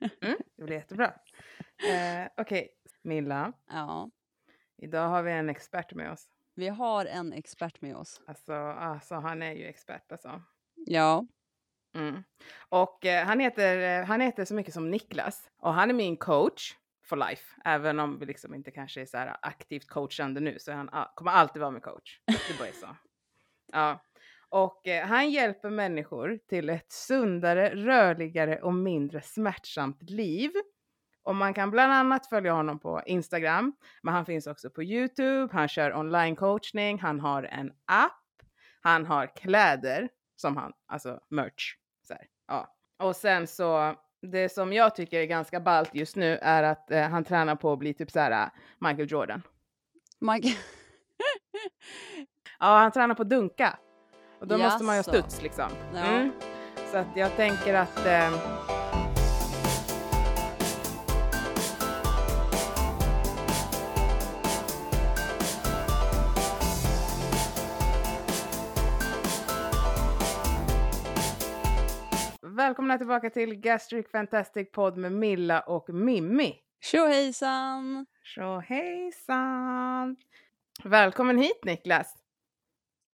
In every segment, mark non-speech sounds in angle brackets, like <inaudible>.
Mm, <laughs> det blir jättebra. Eh, Okej, Milla. Ja, Idag har vi en expert med oss. vi har en expert med oss. Alltså, alltså han är ju expert alltså. Ja, Mm. Och eh, han, heter, eh, han heter så mycket som Niklas och han är min coach for life. Även om vi liksom inte kanske är så aktivt coachande nu så han a- kommer alltid vara min coach. Det bara är så. <laughs> Ja. Och eh, han hjälper människor till ett sundare, rörligare och mindre smärtsamt liv. Och man kan bland annat följa honom på Instagram, men han finns också på Youtube, han kör online coachning, han har en app, han har kläder som han, alltså merch. Så här, ja. Och sen så, det som jag tycker är ganska ballt just nu är att eh, han tränar på att bli typ så här eh, Michael Jordan. kan... <laughs> Ja, han tränar på att dunka. Och då måste man ju ha Jaså. studs liksom. Ja. Mm. Så att jag tänker att eh, Välkomna tillbaka till Gastric Fantastic Podd med Milla och Mimmi. Tjohejsan! Så hejsan! Välkommen hit Niklas!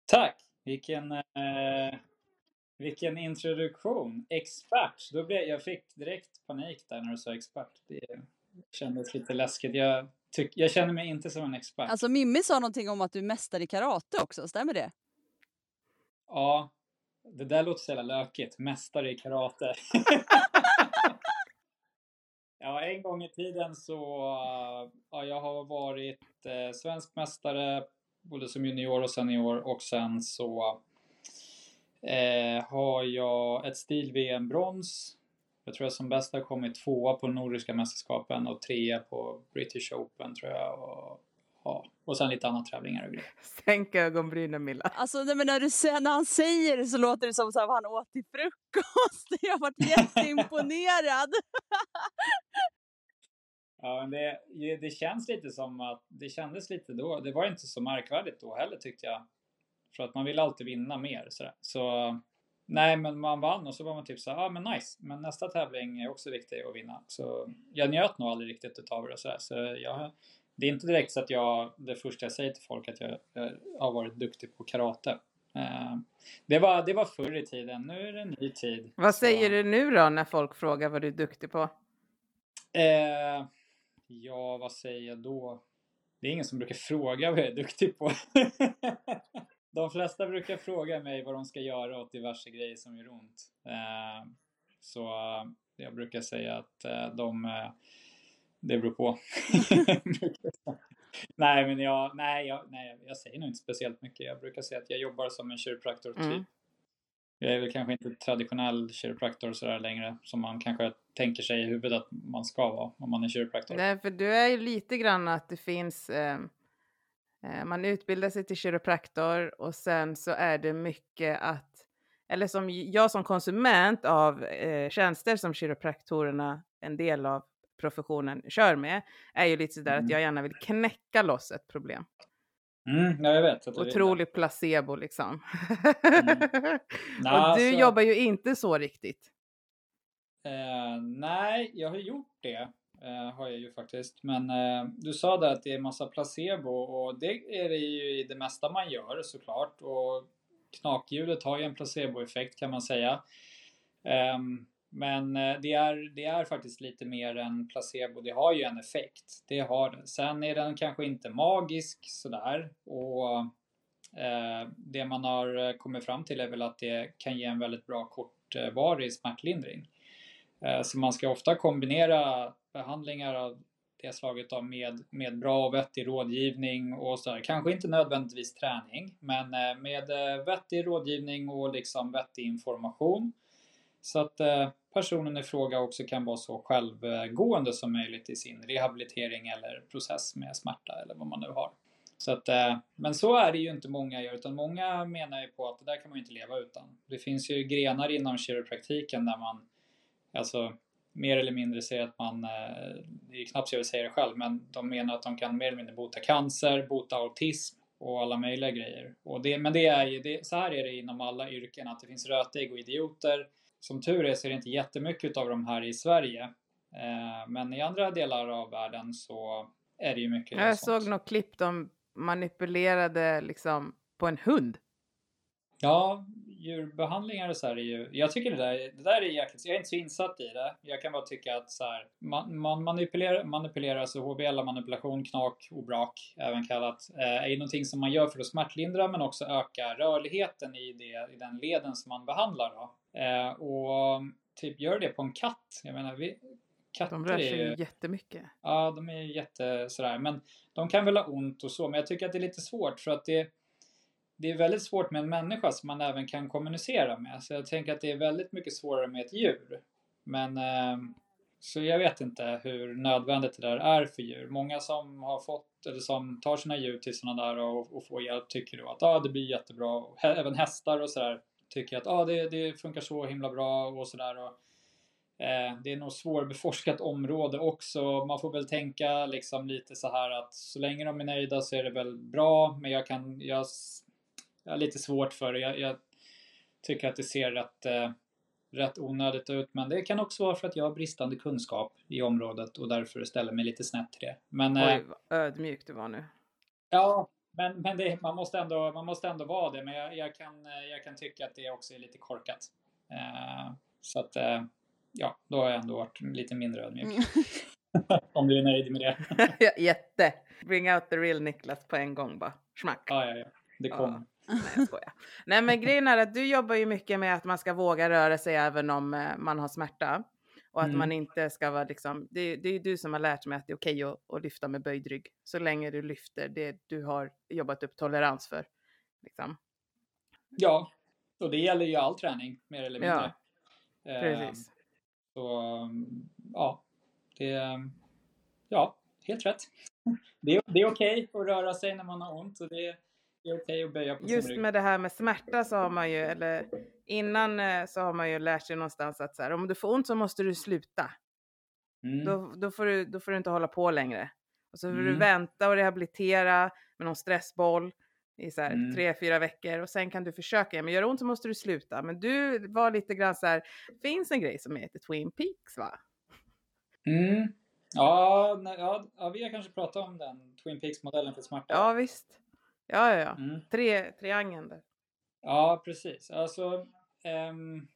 Tack! Vilken, eh, vilken introduktion. Expert. Då blev, jag fick direkt panik där när du sa expert. Det kändes lite läskigt. Jag, tyck, jag känner mig inte som en expert. Alltså Mimmi sa någonting om att du är mästare i karate också, stämmer det? Ja, det där låter så jävla lökigt. Mästare i karate. <laughs> ja, en gång i tiden så ja, jag har varit eh, svensk mästare både som junior och senior och sen så eh, har jag ett stil-VM-brons. Jag tror jag som bäst har kommit tvåa på Nordiska mästerskapen och trea på British Open tror jag. Och, ja, och sen lite andra tävlingar och grejer. Sänk ögonbrynen Milla. Alltså nej, men när, du, när han säger det så låter det som vad han åt till frukost. <laughs> Jag har varit jätteimponerad. <laughs> Ja, men det, det känns lite som att det kändes lite då. Det var inte så märkvärdigt då heller tyckte jag. För att man vill alltid vinna mer sådär. Så nej, men man vann och så var man typ så ja ah, men nice. Men nästa tävling är också viktig att vinna. Så jag njöt nog aldrig riktigt utav det och sådär. Så jag, det är inte direkt så att jag, det första jag säger till folk att jag, jag har varit duktig på karate. Eh, det, var, det var förr i tiden, nu är det en ny tid. Vad Så- säger du nu då när folk frågar vad du är duktig på? Eh, ja, vad säger jag då? Det är ingen som brukar fråga vad jag är duktig på. <laughs> de flesta brukar fråga mig vad de ska göra åt diverse grejer som gör ont. Eh, så eh, jag brukar säga att eh, de... Det beror på. <laughs> nej, men jag, nej, jag, nej, jag säger nog inte speciellt mycket. Jag brukar säga att jag jobbar som en kiropraktor typ. Mm. Jag är väl kanske inte traditionell kiropraktor sådär längre som man kanske tänker sig i huvudet att man ska vara om man är kiropraktor. Nej, för du är ju lite grann att det finns, eh, eh, man utbildar sig till kiropraktor och sen så är det mycket att, eller som jag som konsument av eh, tjänster som kiropraktorerna, en del av professionen, kör med, är ju lite sådär Mm. att jag gärna vill knäcka loss ett problem. Mm, ja, jag vet. Vill det. Otrolig placebo liksom. <laughs> Nå, och du alltså- jobbar ju inte så riktigt. Eh, nej, jag har gjort det. Eh, har jag ju faktiskt. Men eh, du sa där att det är massa placebo och det är det ju i det mesta man gör såklart. Och knakhjulet har ju en placeboeffekt kan man säga. Ehm, men eh, det är, det är faktiskt lite mer än placebo. Det har ju en effekt. Det har det. Sen är den kanske inte magisk sådär. Och eh, det man har eh, kommit fram till är väl att det kan ge en väldigt bra kortvarig smärtlindring. Eh, Så man ska ofta kombinera behandlingar av det slaget av med, med bra och vettig rådgivning och sådär. Kanske inte nödvändigtvis träning, men eh, med vettig rådgivning och liksom vettig information. Så att eh, personen i fråga också kan vara så självgående som möjligt i sin rehabilitering eller process med smärta eller vad man nu har. Så att, eh, men så är det ju inte många gör, utan många menar ju på att det där kan man ju inte leva utan. Det finns ju grenar inom kiropraktiken där man alltså mer eller mindre säger att man, eh, det är knappt så jag vill säga det själv, men de menar att de kan mer eller mindre bota cancer, bota autism och alla möjliga grejer. Och det, men det är ju, det, så här är det inom alla yrken, att det finns rötägg och idioter. Som tur är så är det inte jättemycket av de här i Sverige. Eh, men i andra delar av världen så är det ju mycket Jag sånt. såg något klipp de manipulerade liksom på en hund. Ja, djurbehandlingar och så här är ju... Jag tycker det där, det där är jäkligt... Jag är inte så insatt i det. Jag kan bara tycka att så här, man, man manipulerar, manipulerar, alltså HBL, manipulation, knak, obrak, även kallat, eh, är ju någonting som man gör för att smärtlindra men också öka rörligheten i, det, i den leden som man behandlar. Då. Eh, och typ gör det på en katt. Jag menar, vi, katter De rör är sig ju... jättemycket. Ja, de är ju jätte sådär. Men de kan väl ha ont och så. Men jag tycker att det är lite svårt för att det, det är väldigt svårt med en människa som man även kan kommunicera med. Så jag tänker att det är väldigt mycket svårare med ett djur. Men eh, så jag vet inte hur nödvändigt det där är för djur. Många som har fått eller som tar sina djur till sådana där och, och får hjälp tycker då att ah, det blir jättebra. Även hästar och sådär tycker att ah, det, det funkar så himla bra och sådär. Eh, det är nog svårbeforskat område också. Man får väl tänka liksom lite så här att så länge de är nöjda så är det väl bra. Men jag kan, jag, jag har lite svårt för det. Jag, jag tycker att det ser rätt, eh, rätt onödigt ut. Men det kan också vara för att jag har bristande kunskap i området och därför ställer mig lite snett till det. Men eh, Oj, vad ödmjuk du var nu. ja, men, men det, man, måste ändå, man måste ändå vara det. Men jag, jag, kan, jag kan tycka att det också är lite korkat. Eh, så att eh, ja, då har jag ändå varit lite mindre ödmjuk. Mm. <laughs> Om du är nöjd med det. <laughs> Ja, Jätte! Bring out the real Niklas på en gång bara. Smack. Ja, ja, ja. Det Ja. kommer. Nej, jag skojar. Nej, men grejen är att du jobbar ju mycket med att man ska våga röra sig även om eh, man har smärta. Och att Mm. man inte ska vara liksom, det, det är du som har lärt mig att det är okej att, att lyfta med böjd rygg. Så länge du lyfter det du har jobbat upp tolerans för. Liksom. Ja, och det gäller ju all träning mer eller mindre. Eh, Precis. Så um, ja, det ja, helt rätt. <laughs> Det är, det är okej att röra sig när man har ont och det är, det är okej att böja på Just sin rygg. med det här med smärta så har man ju, eller innan eh, så har man ju lärt sig någonstans att så här, om du får ont så måste du sluta. Mm. Då, då, får du, då får du inte hålla på längre. Och så får du Mm. vänta och rehabilitera med någon stressboll i så här Mm. tre, fyra veckor och sen kan du försöka. igen. Men gör det ont så måste du sluta. Men du var lite grann så här, finns en grej som heter Twin Peaks va? Mm. Ja, nej, ja, ja, vi har kanske pratat om den Twin Peaks-modellen för smärta. Ja visst. Ja, ja, ja. Mm. Tre, triangeln där. Ja, precis. Alltså, ehm,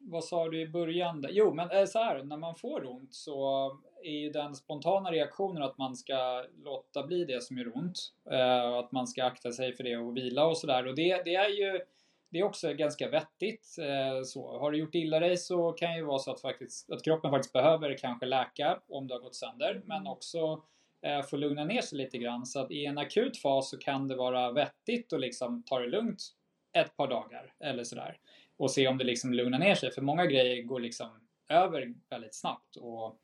vad sa du i början? där? Jo, men eh, så här, när man får ont så är ju den spontana reaktionen att man ska låta bli det som gör ont. Eh, att man ska akta sig för det och vila och sådär. Och det, det är ju det är också ganska vettigt. Eh, så. Har du gjort illa dig så kan det ju vara så att, faktiskt, att kroppen faktiskt behöver kanske läka om det har gått sönder. Men också eh, få lugna ner sig lite grann. Så att i en akut fas så kan det vara vettigt att liksom ta det lugnt ett par dagar eller sådär. Och se om det liksom lugnar ner sig. För många grejer går liksom över väldigt snabbt. Och,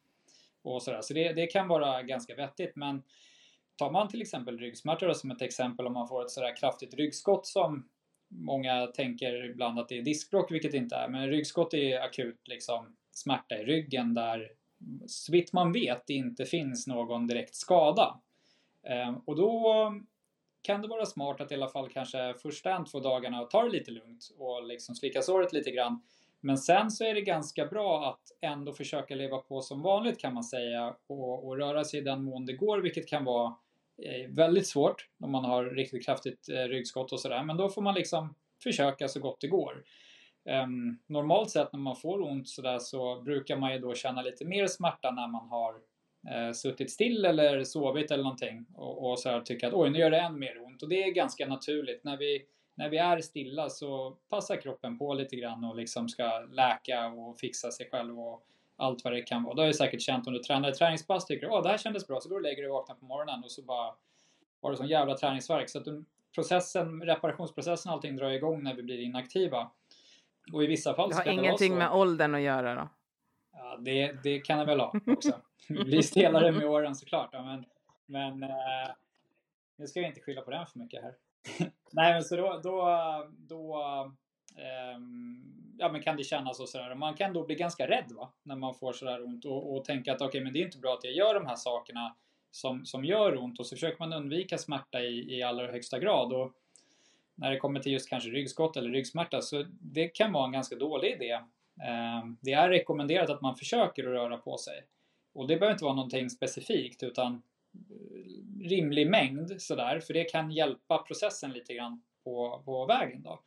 och sådär. Så det, det kan vara ganska vettigt. Men tar man till exempel ryggsmärtor då som ett exempel om man får ett sådär kraftigt ryggskott som många tänker ibland att det är diskbråck, vilket det inte är. Men ryggskott är akut liksom smärta i ryggen där så vitt man vet inte finns någon direkt skada. Ehm, och då kan det vara smart att i alla fall kanske första en, två dagarna ta det lite lugnt och liksom slicka såret lite grann. Men sen så är det ganska bra att ändå försöka leva på som vanligt kan man säga och, och röra sig i den mån det går, vilket kan vara eh, väldigt svårt om man har riktigt kraftigt eh, ryggskott och sådär. Men då får man liksom försöka så gott det går. Um, normalt sett när man får ont sådär så brukar man ju då känna lite mer smärta när man har eh, suttit still eller sovit eller någonting och, och så här tycker att oj nu gör det än mer ont och det är ganska naturligt. När vi, när vi är stilla så passar kroppen på lite grann och liksom ska läka och fixa sig själv och allt vad det kan vara. Det har jag säkert känt om du tränar ett träningspass tycker du åh det här kändes bra så då lägger du och vaknar på morgonen och så bara har du sån jävla träningsvärk så att du, processen, reparationsprocessen och allting drar igång när vi blir inaktiva. Och i vissa fall Det har det ingenting så. med åldern att göra då. Ja, det, det kan det väl ha också. Vi <laughs> blir stelare med åren såklart. Ja, men men eh, nu ska vi inte skylla på den för mycket här. <laughs> Nej, men så då, då, då eh, ja, men kan det kännas och sådär. Man kan då bli ganska rädd va? när man får sådär ont och, och tänka att okej, men det är inte bra att jag gör de här sakerna som, som gör ont och så försöker man undvika smärta i, i allra högsta grad. Och när det kommer till just kanske ryggskott eller ryggsmärta så det kan vara en ganska dålig idé Ehm, det är rekommenderat att man försöker att röra på sig. Och det behöver inte vara någonting specifikt utan eh, rimlig mängd sådär, för det kan hjälpa processen lite grann på, på vägen då.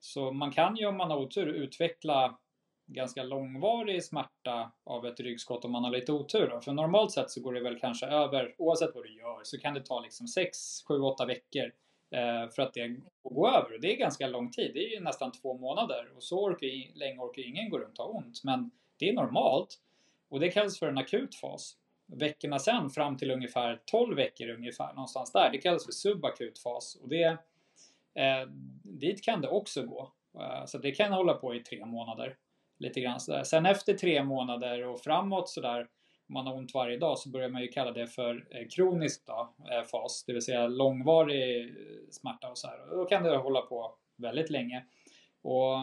Så man kan ju om man har otur utveckla ganska långvarig smärta av ett ryggskott om man har lite otur. Då. För normalt sett så går det väl kanske över, oavsett vad du gör, så kan det ta liksom 6, 7, 8 veckor Eh, för att det går över. Det är ganska lång tid, det är ju nästan två månader och så orkar, länge orkar ingen gå runt och ha ont. Men det är normalt och det kallas för en akut fas. Veckorna sen fram till ungefär 12 veckor ungefär, någonstans där, det kallas för subakut fas. Och det, eh, dit kan det också gå. Eh, så det kan hålla på i tre månader lite grann sådär. Sen efter tre månader och framåt sådär, man har ont varje dag, så börjar man ju kalla det för eh, kronisk då, eh, fas, det vill säga långvarig eh, smärta och så här. Då kan det hålla på väldigt länge. Och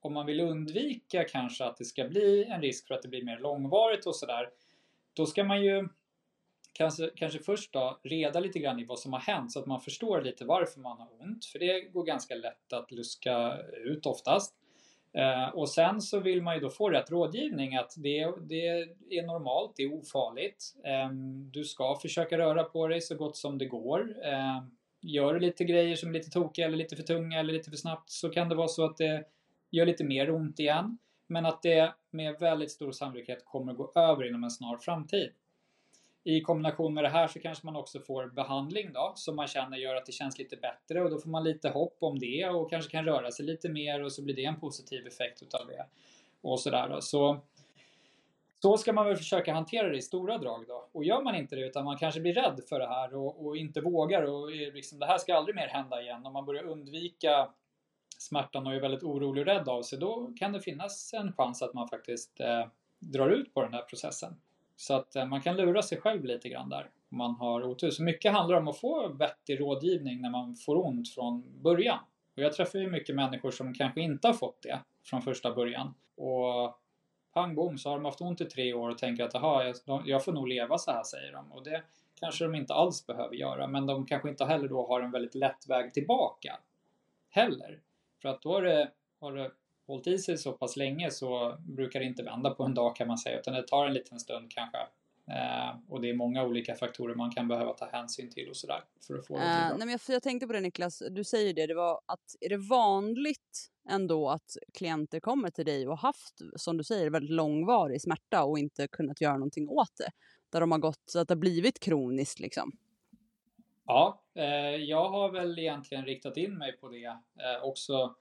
om man vill undvika kanske att det ska bli en risk för att det blir mer långvarigt och sådär, då ska man ju kanske, kanske först då reda lite grann i vad som har hänt så att man förstår lite varför man har ont. För det går ganska lätt att luska ut oftast. Eh, och sen så vill man ju då få rätt rådgivning att det, det är normalt, det är ofarligt. Eh, du ska försöka röra på dig så gott som det går. Eh, gör du lite grejer som är lite tokiga eller lite för tunga eller lite för snabbt så kan det vara så att det gör lite mer ont igen. Men att det med väldigt stor sannolikhet kommer att gå över inom en snar framtid. I kombination med det här så kanske man också får behandling då som man känner gör att det känns lite bättre och då får man lite hopp om det och kanske kan röra sig lite mer och så blir det en positiv effekt utav det. Och sådär då. Så, så ska man väl försöka hantera det i stora drag då. Och gör man inte det utan man kanske blir rädd för det här och, och inte vågar och liksom, det här ska aldrig mer hända igen. Om man börjar undvika smärtan och är väldigt orolig och rädd av sig, då kan det finnas en chans att man faktiskt eh, drar ut på den här processen. Så att eh, man kan lura sig själv lite grann där om man har otur. Så mycket handlar om att få vettig rådgivning när man får ont från början. Och jag träffar ju mycket människor som kanske inte har fått det från första början. Och pang bom så har de haft ont i tre år och tänker att jaha, jag får nog leva så här säger de. Och det kanske de inte alls behöver göra. Men de kanske inte heller då har en väldigt lätt väg tillbaka. Heller. För att då har det, har det hållit i sig så pass länge så brukar det inte vända på en dag kan man säga utan det tar en liten stund kanske. Eh, och det är många olika faktorer man kan behöva ta hänsyn till och sådär för att få det till uh, nej, men jag, jag tänkte på det Niklas, du säger det, det var att är det vanligt ändå att klienter kommer till dig och haft, som du säger, väldigt långvarig smärta och inte kunnat göra någonting åt det? Där de har gått så att det har blivit kroniskt liksom? Ja, eh, jag har väl egentligen riktat in mig på det eh, också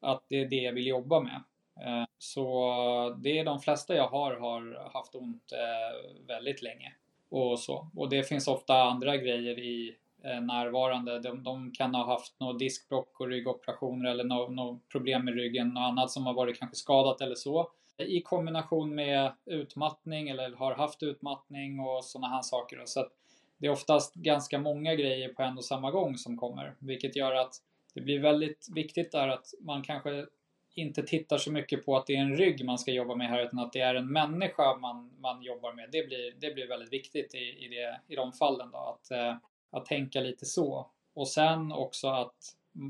att det är det jag vill jobba med. Eh, så det är de flesta jag har har haft ont eh, väldigt länge. Och, så. och det finns ofta andra grejer i eh, närvarande. De, de kan ha haft något diskbråck och ryggoperationer eller något, något problem med ryggen, något annat som har varit kanske skadat eller så. I kombination med utmattning eller har haft utmattning och sådana här saker. Så det är oftast ganska många grejer på en och samma gång som kommer, vilket gör att det blir väldigt viktigt där att man kanske inte tittar så mycket på att det är en rygg man ska jobba med här utan att det är en människa man, man jobbar med. Det blir, det blir väldigt viktigt i, i, det, i de fallen då, att, eh, att tänka lite så. Och sen också att,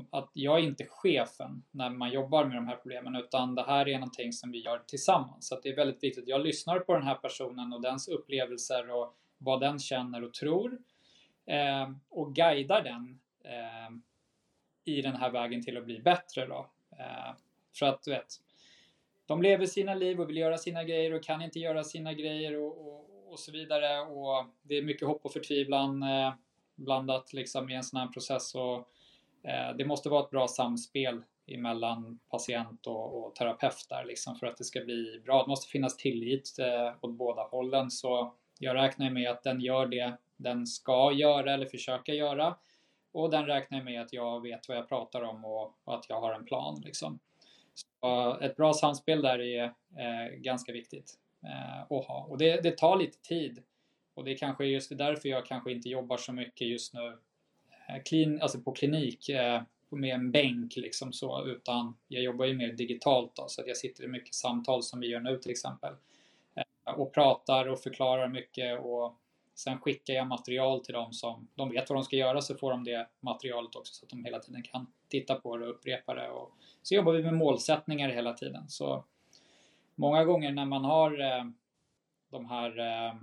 att jag är inte chefen när man jobbar med de här problemen utan det här är någonting som vi gör tillsammans. Så det är väldigt viktigt att jag lyssnar på den här personen och dens upplevelser och vad den känner och tror eh, och guidar den eh, i den här vägen till att bli bättre då. Eh, för att du vet, de lever sina liv och vill göra sina grejer och kan inte göra sina grejer och, och, och så vidare. Och det är mycket hopp och förtvivlan eh, blandat liksom i en sån här process. Och, eh, det måste vara ett bra samspel emellan patient och, och terapeut där liksom för att det ska bli bra. Det måste finnas tillit eh, åt båda hållen. Så jag räknar med att den gör det den ska göra eller försöka göra. Och den räknar med att jag vet vad jag pratar om och, och att jag har en plan. Liksom. Så ett bra samspel där är eh, ganska viktigt eh, att ha. Och det, det, tar lite tid. Och det är kanske just därför jag kanske inte jobbar så mycket just nu eh, klin, alltså på klinik eh, med en bänk liksom så, utan jag jobbar ju mer digitalt då, så att jag sitter i mycket samtal som vi gör nu till exempel. Eh, och pratar och förklarar mycket och Sen skickar jag material till dem som de vet vad de ska göra så får de det materialet också så att de hela tiden kan titta på det och upprepa det. Och så jobbar vi med målsättningar hela tiden. Så många gånger när man har eh, de här eh,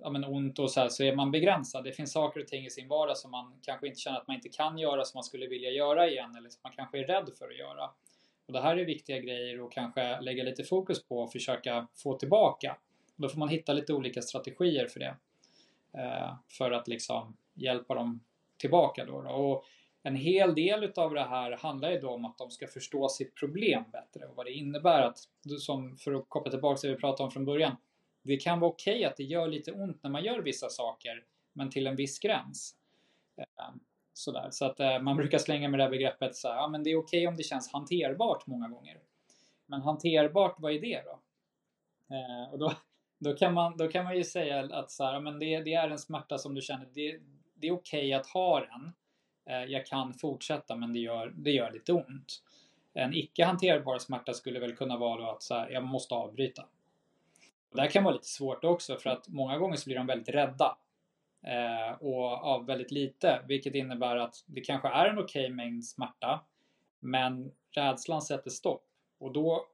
ja, men ont och så här, så är man begränsad. Det finns saker och ting i sin vardag som man kanske inte känner att man inte kan göra som man skulle vilja göra igen eller som man kanske är rädd för att göra. Och det här är viktiga grejer att kanske lägga lite fokus på och försöka få tillbaka. Då får man hitta lite olika strategier för det. Eh, för att liksom hjälpa dem tillbaka då. då. Och en hel del utav det här handlar ju då om att de ska förstå sitt problem bättre och vad det innebär att, som för att koppla tillbaka till det vi pratade om från början, det kan vara okej okay att det gör lite ont när man gör vissa saker, men till en viss gräns. Eh, sådär. Så att eh, man brukar slänga med det här begreppet så här, ja men det är okej okay om det känns hanterbart många gånger. Men hanterbart, vad är det då? Eh, och då, då, kan man, då kan man ju säga att så här, men det, det är en smärta som du känner, det, det är okej okay att ha den. Eh, jag kan fortsätta men det gör, det gör lite ont. En icke hanterbar smärta skulle väl kunna vara då att så här, jag måste avbryta. Det här kan vara lite svårt också för att många gånger så blir de väldigt rädda. Eh, och av väldigt lite, vilket innebär att det kanske är en okej okay mängd smärta, men rädslan sätter stopp. Och då,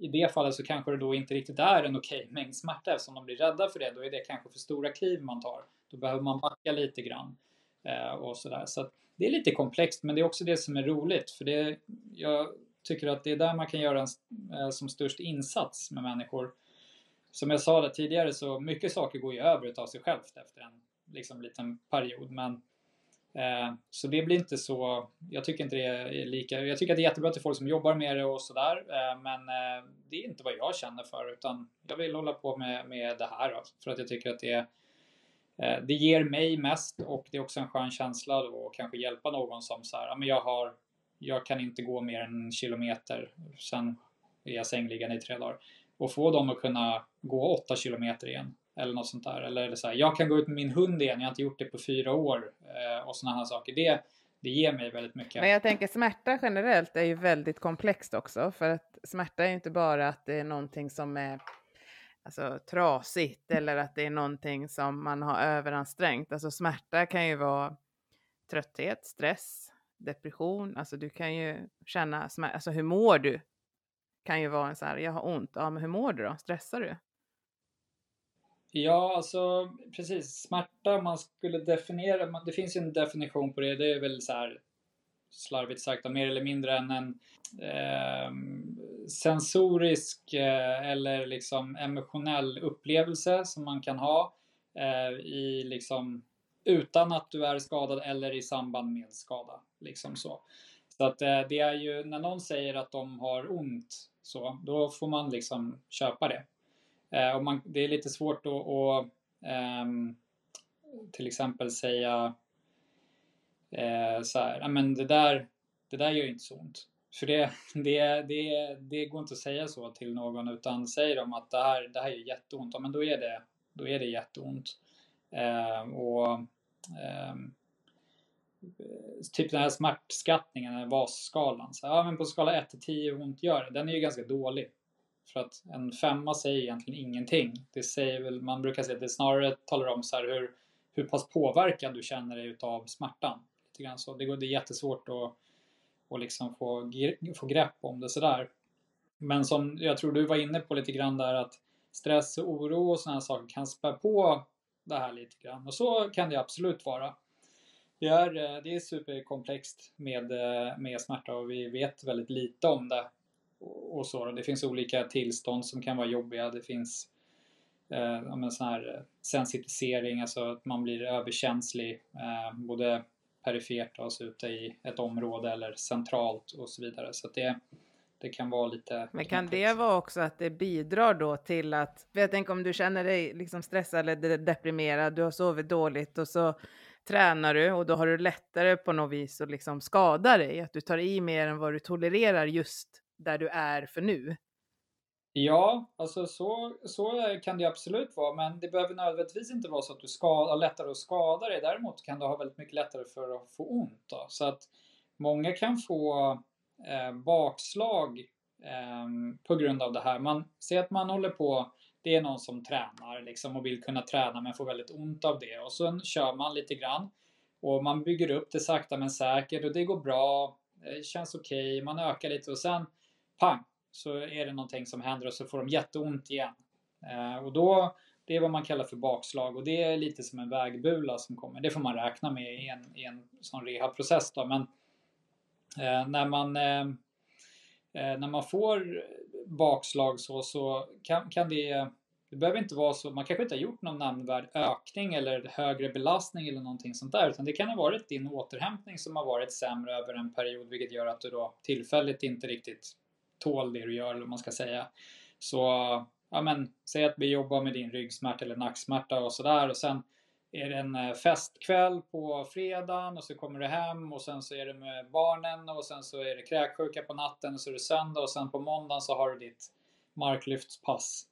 i det fallet så kanske det då inte riktigt är en okej okay mängd smärta eftersom de blir rädda för det. Då är det kanske för stora kliv man tar. Då behöver man backa lite grann. Eh, och sådär. Så det är lite komplext, men det är också det som är roligt. För det, jag tycker att det är där man kan göra en, eh, som störst insats med människor som jag sa tidigare så mycket saker går ju över utav sig självt efter en liksom, liten period. Men, Eh, så det blir inte så, jag tycker inte det är lika, jag tycker att det är jättebra till folk som jobbar med det och sådär. Eh, men eh, det är inte vad jag känner för utan jag vill hålla på med, med det här då, för att jag tycker att det är det ger mig mest och det är också en skön känsla då att kanske hjälpa någon som så här, ja men jag har, jag kan inte gå mer än en kilometer, sen är jag sängliggande i tre dagar och få dem att kunna gå åtta kilometer igen. Eller något sånt där. Eller så här, jag kan gå ut med min hund igen, jag har inte gjort det på fyra år. Eh, och sådana här saker. Det, det ger mig väldigt mycket. Men jag tänker smärta generellt är ju väldigt komplext också. För att smärta är ju inte bara att det är någonting som är alltså, trasigt eller att det är någonting som man har överansträngt. Alltså smärta kan ju vara trötthet, stress, depression. Alltså du kan ju känna smärta. Alltså hur mår du kan ju vara en så här, jag har ont, ja men hur mår du då? Stressar du? Ja, alltså precis. Smärta, man skulle definiera, det finns ju en definition på det, det är väl så här slarvigt sagt, mer eller mindre än en eh, sensorisk eh, eller liksom emotionell upplevelse som man kan ha eh, i liksom utan att du är skadad eller i samband med skada. Liksom så. Så att eh, det är ju när någon säger att de har ont så, då får man liksom köpa det. Eh, och man, det är lite svårt att, att eh, till exempel säga eh, så här, men det där, det där gör inte så ont. För det, <laughs> det, det, det går inte att säga så till någon utan säger de att det här, det här gör jätteont, ja, men då är det, då är det jätteont. Eh, och ehm, typ den här smärtskattningen, VAS-skalan. Så, ja, men på skala 1 till 10 hur ont gör det? Den är ju ganska dålig. För att en femma säger egentligen ingenting. Det säger väl, man brukar säga att det snarare talar om så hur, hur pass påverkad du känner dig utav smärtan. Lite grann så. Det, går, det är jättesvårt att, att liksom få, få grepp om det sådär. Men som jag tror du var inne på lite grann där att stress och oro och sådana saker kan spä på det här lite grann. Och så kan det absolut vara. Det är, eh, det är superkomplext med, eh, med smärta och vi vet väldigt lite om det. Och så. Det finns olika tillstånd som kan vara jobbiga. Det finns eh, sån här eh, sensitisering, alltså att man blir överkänslig eh, både perifert, alltså ute i ett område eller centralt och så vidare. Så det, det kan vara lite... Men kan det vara också att det bidrar då till att, för jag tänker om du känner dig liksom stressad eller deprimerad, du har sovit dåligt och så tränar du och då har du lättare på något vis att liksom skada dig, att du tar i mer än vad du tolererar just där du är för nu. Ja, alltså så, så eh, kan det absolut vara, men det behöver nödvändigtvis inte vara så att du har lättare att skada dig. Däremot kan du ha väldigt mycket lättare för att få ont. Då. Så att många kan få eh, bakslag eh, på grund av det här. Man ser att man håller på det är någon som tränar liksom och vill kunna träna men får väldigt ont av det. Och sen kör man lite grann. Och man bygger upp det sakta men säkert och det går bra. Det känns okej, okay, man ökar lite och sen pang! så är det någonting som händer och så får de jätteont igen. Eh, och då, det är vad man kallar för bakslag och det är lite som en vägbula som kommer. Det får man räkna med i en, i en sån rehabprocess då. Men eh, när man eh, eh, när man får bakslag så, så kan, kan det det behöver inte vara så, man kanske inte har gjort någon nämnvärd ökning eller högre belastning eller någonting sånt där, utan det kan ha varit din återhämtning som har varit sämre över en period, vilket gör att du då tillfälligt inte riktigt tål det du gör, eller vad man ska säga. Så, ja men, säg att vi jobbar med din ryggsmärta eller nacksmärta och sådär och sen är det en eh, festkväll på fredagen och så kommer du hem och sen så är det med barnen och sen så är det kräksjuka på natten och så är det söndag och sen på måndagen så har du ditt marklyftspass.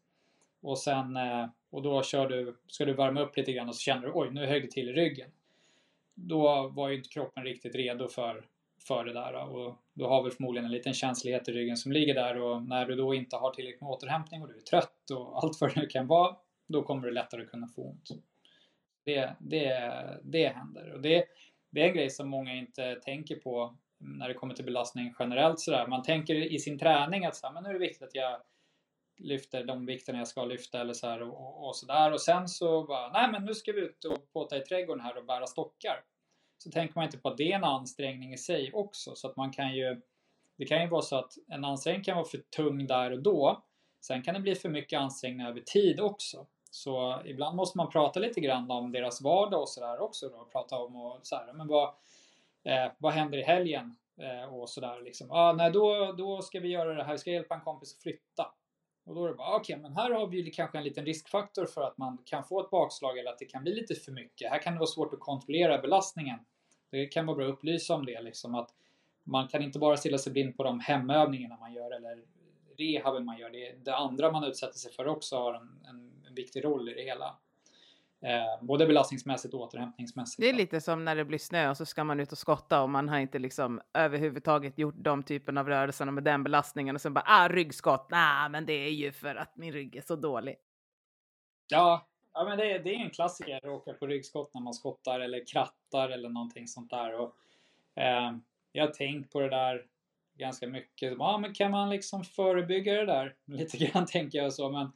Och sen eh, och då kör du, ska du värma upp lite grann och så känner du oj nu högg det till i ryggen. Då var ju inte kroppen riktigt redo för, för det där och du har väl förmodligen en liten känslighet i ryggen som ligger där och när du då inte har tillräckligt med återhämtning och du är trött och <laughs> allt vad det nu kan vara då kommer du lättare kunna få ont. Det, det, det händer och det, det är en grej som många inte tänker på när det kommer till belastning generellt sådär. Man tänker i sin träning att så här, men nu är det viktigt att jag lyfter de vikterna jag ska lyfta eller så här och, och sådär. Och sen så bara, nej men nu ska vi ut och påta i trädgården här och bära stockar. Så tänker man inte på att det är en ansträngning i sig också. Så att man kan ju, det kan ju vara så att en ansträngning kan vara för tung där och då. Sen kan det bli för mycket ansträngning över tid också. Så ibland måste man prata lite grann om deras vardag och sådär också då. Prata om och så här, men vad, eh, vad händer i helgen? Eh, och sådär liksom. Ah, nej, då, då ska vi göra det här, vi ska hjälpa en kompis att flytta. Och då är det bara, okej, okay, men här har vi kanske en liten riskfaktor för att man kan få ett bakslag eller att det kan bli lite för mycket. Här kan det vara svårt att kontrollera belastningen. Det kan vara bra att upplysa om det, liksom att man kan inte bara stilla sig blind på de hemövningarna man gör eller rehaben man gör. Det, det andra man utsätter sig för också har en, en, en viktig roll i det hela. Eh, både belastningsmässigt och återhämtningsmässigt. Det är lite som när det blir snö och så ska man ut och skotta och man har inte liksom överhuvudtaget gjort de typen av rörelserna med den belastningen och sen bara ah ryggskott, nej men det är ju för att min rygg är så dålig. Ja, ja men det, är, det är en klassiker att åka på ryggskott när man skottar eller krattar eller någonting sånt där. Och, eh, jag har tänkt på det där ganska mycket. Ja, men kan man liksom förebygga det där? <laughs> Lite grann tänker jag så, men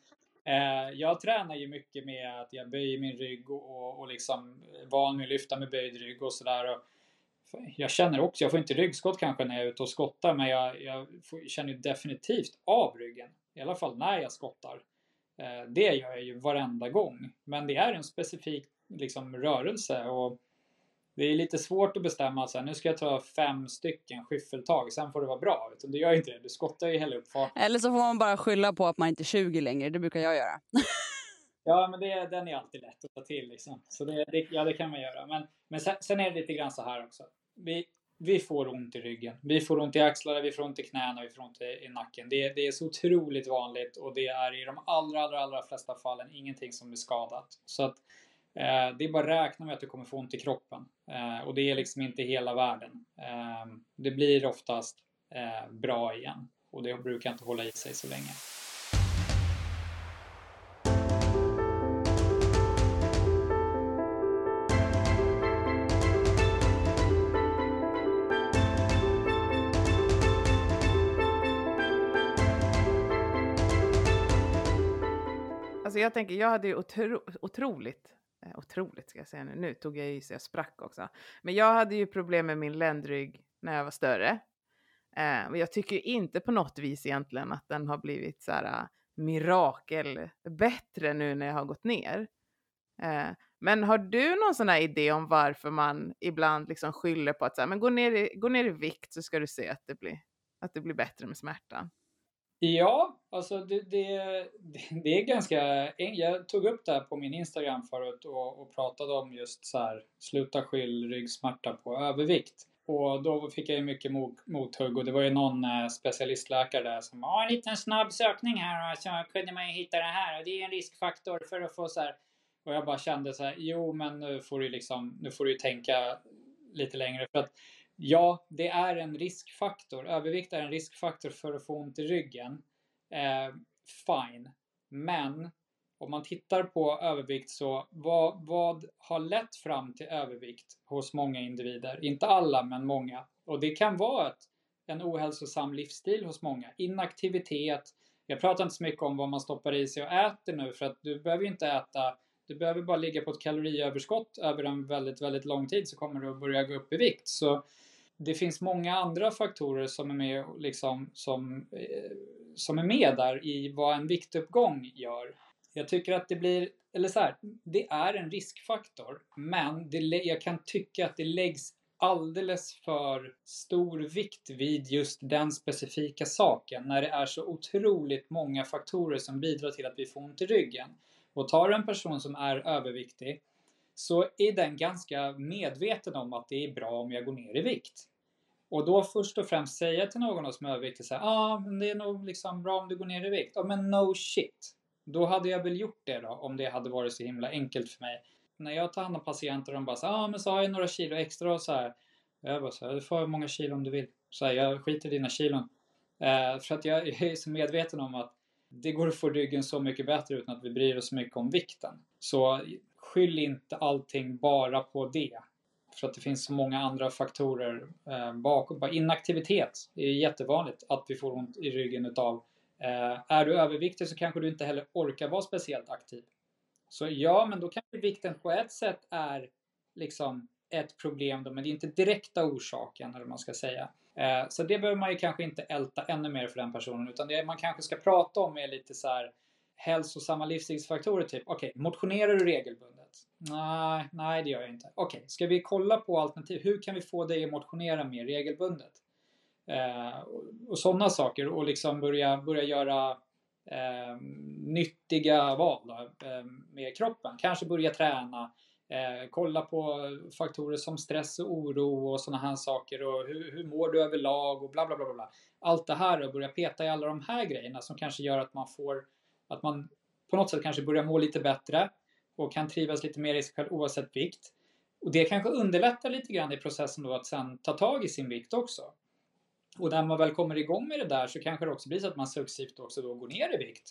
Eh, jag tränar ju mycket med att jag böjer min rygg och, och, och liksom van med att lyfta med böjd rygg och sådär. Jag känner också, jag får inte ryggskott kanske när jag är ute och skottar, men jag, jag får, känner definitivt av ryggen. I alla fall när jag skottar. Eh, det gör jag ju varenda gång. Men det är en specifik liksom, rörelse och det är lite svårt att bestämma att nu ska jag ta fem stycken skyffeltag, sen får det vara bra. Utan du gör inte det, du skottar ju hela uppfarten. Eller så får man bara skylla på att man inte är 20 längre, det brukar jag göra. <laughs> ja, men det, den är alltid lätt att ta till liksom. Så det, det, ja, det kan man göra. Men, men sen, sen, är det lite grann så här också. Vi, vi får ont i ryggen. Vi får ont i axlarna, vi får ont i knäna, vi får ont i, i nacken. Det, det är så otroligt vanligt och det är i de allra, allra, allra flesta fallen ingenting som är skadat. Så att Eh, det är bara att räkna med att du kommer få ont i kroppen. Eh, och det är liksom inte hela världen. Eh, det blir oftast eh, bra igen. Och det brukar inte hålla i sig så länge. Alltså jag tänker, jag hade ju otro, otroligt eh, otroligt ska jag säga nu. Nu tog jag i så jag sprack också. Men jag hade ju problem med min ländrygg när jag var större. Eh, och jag tycker inte på något vis egentligen att den har blivit så här eh, mirakel bättre nu när jag har gått ner. Eh, men har du någon sån här idé om varför man ibland liksom skyller på att så här, men gå, ner i, gå ner i vikt så ska du se att det blir, att det blir bättre med smärtan? Ja, alltså det, det, <laughs> det är ganska... Jag tog upp det här på min Instagram förut och, och pratade om just så här, sluta skyll ryggsmärta på övervikt. Och då fick jag ju mycket mothugg och det var ju någon eh, specialistläkare där som ja en liten snabb sökning här och så kunde man ju hitta det här och det är en riskfaktor för att få så här. Och jag bara kände så här, jo men nu får du liksom, nu får du ju tänka lite längre för att Ja, det är en riskfaktor. Övervikt är en riskfaktor för att få ont i ryggen. Eh, fine. Men om man tittar på övervikt så vad, vad har lett fram till övervikt hos många individer? Inte alla, men många. Och det kan vara ett en ohälsosam livsstil hos många. Inaktivitet. Jag pratar inte så mycket om vad man stoppar i sig och äter nu för att du behöver ju inte äta du behöver bara ligga på ett kaloriöverskott över en väldigt, väldigt lång tid så kommer du att börja gå upp i vikt. Så det finns många andra faktorer som är med, liksom, som, eh, som är med där i vad en viktuppgång gör. Jag tycker att det blir, eller så här, det är en riskfaktor, men det, jag kan tycka att det läggs alldeles för stor vikt vid just den specifika saken när det är så otroligt många faktorer som bidrar till att vi får ont i ryggen. Och tar du en person som är överviktig så är den ganska medveten om att det är bra om jag går ner i vikt. Och då först och främst säga till någon som är överviktig så ja ah, men det är nog liksom bra om du går ner i vikt. Ja men no shit. Då hade jag väl gjort det då om det hade varit så himla enkelt för mig. När jag tar hand om patienter och de bara så ja ah, men så har jag några kilo extra och så här. Jag bara så här, du får hur många kilo om du vill. Så här, jag skiter i dina kilon. Eh, för att jag <laughs> är så medveten om att det går att få ryggen så mycket bättre utan att vi bryr oss så mycket om vikten. Så skyll inte allting bara på det. För att det finns så många andra faktorer eh, bakom. Inaktivitet är jättevanligt att vi får ont i ryggen utav. Eh, är du överviktig så kanske du inte heller orkar vara speciellt aktiv. Så ja, men då kanske vikten på ett sätt är liksom ett problem då, men det är inte direkta orsaken eller vad man ska säga. Eh, så det behöver man ju kanske inte älta ännu mer för den personen utan det man kanske ska prata om är lite så här hälsosamma livsstilsfaktorer typ. Okej, okay, motionerar du regelbundet? Nej, nej det gör jag inte. Okej, okay, ska vi kolla på alternativ? Hur kan vi få dig att motionera mer regelbundet? Eh, och, och sådana saker och liksom börja, börja göra eh, nyttiga val då, eh, med kroppen. Kanske börja träna Eh, kolla på faktorer som stress och oro och sådana här saker och hur, hur mår du överlag och bla bla bla. bla. Allt det här och börja peta i alla de här grejerna som kanske gör att man får att man på något sätt kanske börjar må lite bättre och kan trivas lite mer i sig själv oavsett vikt. Och det kanske underlättar lite grann i processen då att sen ta tag i sin vikt också. Och när man väl kommer igång med det där så kanske det också blir så att man successivt också då går ner i vikt.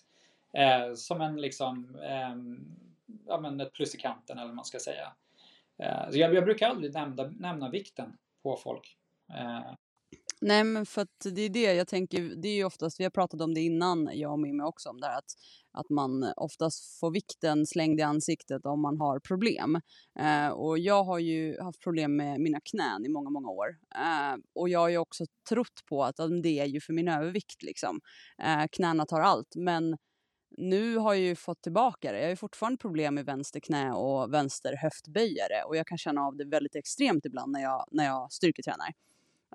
Eh, som en liksom eh, ja, men ett plus i kanten eller vad man ska säga. Eh, så jag, jag brukar aldrig nämna, nämna vikten på folk. Eh, Nej men för att det är det jag tänker, det är ju oftast, vi har pratat om det innan jag och Mimmi också om det här att, att man oftast får vikten slängd i ansiktet om man har problem. Eh, och jag har ju haft problem med mina knän i många, många år. Eh, och jag har ju också trott på att det är ju för min övervikt liksom. Eh, knäna tar allt men nu har jag ju fått tillbaka det. Jag har fortfarande problem med vänster knä och vänster höftböjare och jag kan känna av det väldigt extremt ibland när jag, när jag styrketränar.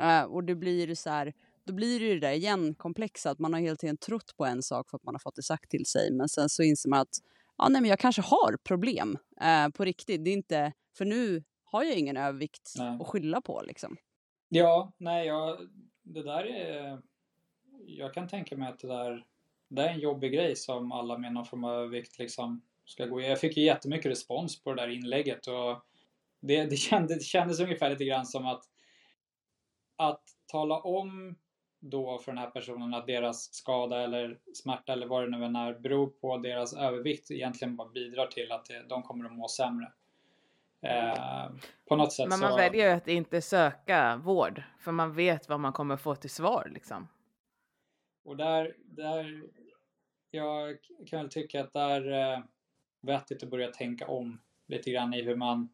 Uh, och det blir så här, då blir det ju det där igen komplexa att man har hela tiden trott på en sak för att man har fått det sagt till sig men sen så inser man att ja, nej, men jag kanske har problem uh, på riktigt. Det är inte, för nu har jag ingen övervikt nej. att skylla på liksom. Ja, nej, jag, det där är, jag kan tänka mig att det där det är en jobbig grej som alla med någon form av övervikt liksom ska gå Jag fick ju jättemycket respons på det där inlägget och det, det, kändes, det kändes ungefär lite grann som att att tala om då för den här personen att deras skada eller smärta eller vad det nu än är beror på deras övervikt egentligen bara bidrar till att de kommer att må sämre. Eh, på något sätt Men man så... väljer att inte söka vård för man vet vad man kommer få till svar liksom. Och där, där jag kan väl tycka att det är eh, vettigt att börja tänka om lite grann i hur man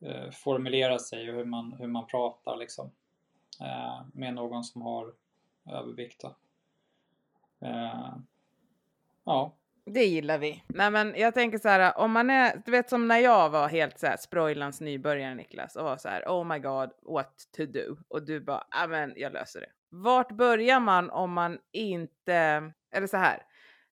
eh, formulerar sig och hur man, hur man pratar liksom. Eh, med någon som har övervikt. Eh, ja. Det gillar vi. Nej men jag tänker så här, om man är, du vet som när jag var helt så här Sproilans nybörjare Niklas och var så här, oh my god, what to do? Och du bara, ja men jag löser det. Vart börjar man om man inte, eller så här,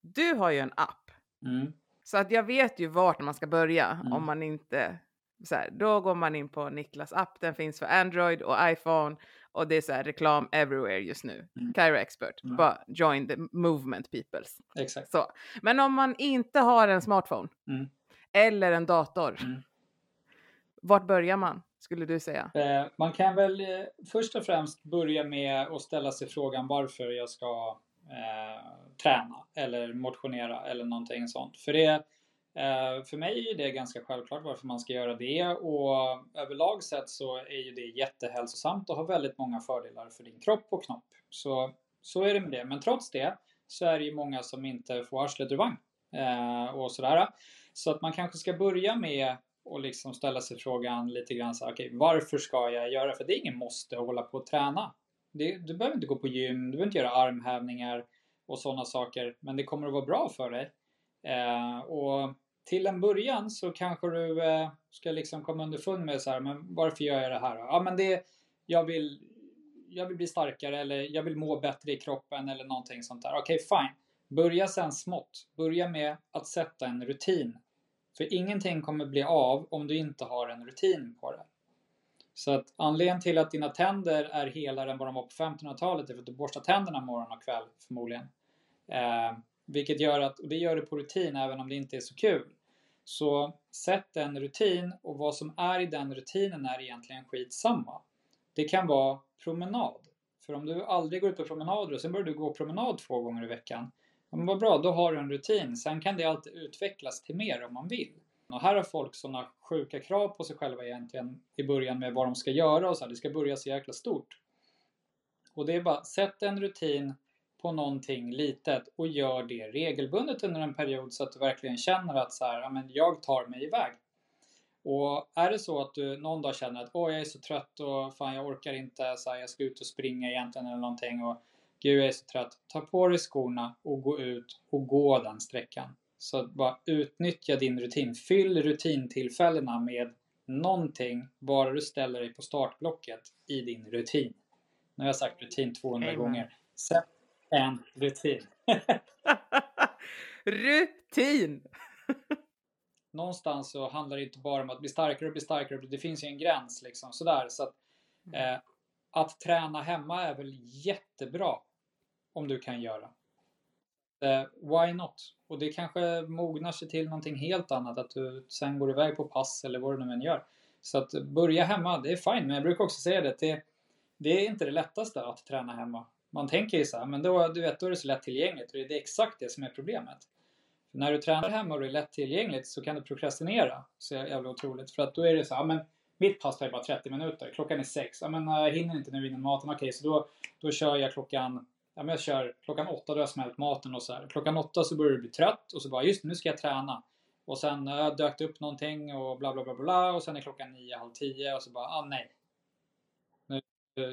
du har ju en app. Mm. Så att jag vet ju vart man ska börja mm. om man inte... Så här, då går man in på Niklas app, den finns för Android och iPhone och det är så här, reklam everywhere just nu. Mm. Cairo Expert, mm. bara join the movement peoples. Exakt. Så. Men om man inte har en smartphone mm. eller en dator, mm. vart börjar man? Skulle du säga? Eh, man kan väl eh, först och främst börja med att ställa sig frågan varför jag ska eh, träna eller motionera eller någonting sånt. För det, Eh, för mig är det ganska självklart varför man ska göra det och överlag sett så är ju det jättehälsosamt och har väldigt många fördelar för din kropp och knopp. Så, så är det med det. Men trots det så är det ju många som inte får arslet ur vagn eh, och sådär. Så att man kanske ska börja med och liksom ställa sig frågan lite grann så här, okay, varför ska jag göra? För det är ingen måste att hålla på och träna. Det, du behöver inte gå på gym, du behöver inte göra armhävningar och sådana saker, men det kommer att vara bra för dig. Eh, och till en början så kanske du eh, ska liksom komma underfund med så här, men varför gör jag det här? Ja, men det, jag vill, jag vill bli starkare eller jag vill må bättre i kroppen eller någonting sånt där. Okej, okay, fine. Börja sen smått. Börja med att sätta en rutin. För ingenting kommer bli av om du inte har en rutin på det. Så att anledningen till att dina tänder är helare än vad de var på 1500-talet är för att du borstar tänderna morgon och kväll förmodligen. Eh, vilket gör att, och det gör du på rutin även om det inte är så kul. Så sätt en rutin och vad som är i den rutinen är egentligen skitsamma. Det kan vara promenad. För om du aldrig går ut på promenader och sen börjar du gå promenad två gånger i veckan. Ja, men vad bra, då har du en rutin. Sen kan det alltid utvecklas till mer om man vill. Och här har folk sådana sjuka krav på sig själva egentligen i början med vad de ska göra och så här. Det ska börja så jäkla stort. Och det är bara, sätt en rutin på någonting litet och gör det regelbundet under en period så att du verkligen känner att så här, ja, men jag tar mig iväg. Och är det så att du någon dag känner att åh jag är så trött och fan jag orkar inte, så här, jag ska ut och springa egentligen eller någonting och gud jag är så trött. Ta på dig skorna och gå ut och gå den sträckan. Så bara utnyttja din rutin. Fyll rutintillfällena med någonting bara du ställer dig på startblocket i din rutin. Nu har jag sagt rutin 200 Amen. gånger. Sätt en rutin. <laughs> rutin! <laughs> Någonstans så handlar det inte bara om att bli starkare och bli starkare. Det finns ju en gräns liksom sådär. Så att, mm. eh, att träna hemma är väl jättebra om du kan göra. Eh, why not? Och det kanske mognar sig till någonting helt annat. Att du sen går iväg på pass eller vad du nu än gör. Så att börja hemma, det är fine. Men jag brukar också säga det. Det, det är inte det lättaste att träna hemma. Man tänker ju så här, men då, du vet, då är det så lättillgängligt. Och det är exakt det som är problemet. För när du tränar hemma och det är lättillgängligt så kan du prokrastinera så jävla otroligt. För att då är det så här, men mitt pass tar ju bara 30 minuter. Klockan är 6. Ja, men jag hinner inte nu innan maten. Okej, okay, så då, då kör jag klockan ja, men jag kör klockan åtta då har jag smält maten och så här. Klockan åtta så börjar du bli trött och så bara just nu ska jag träna. Och sen har jag dökt upp någonting och bla bla bla bla och sen är klockan nio halv tio och så bara ah nej. Nu,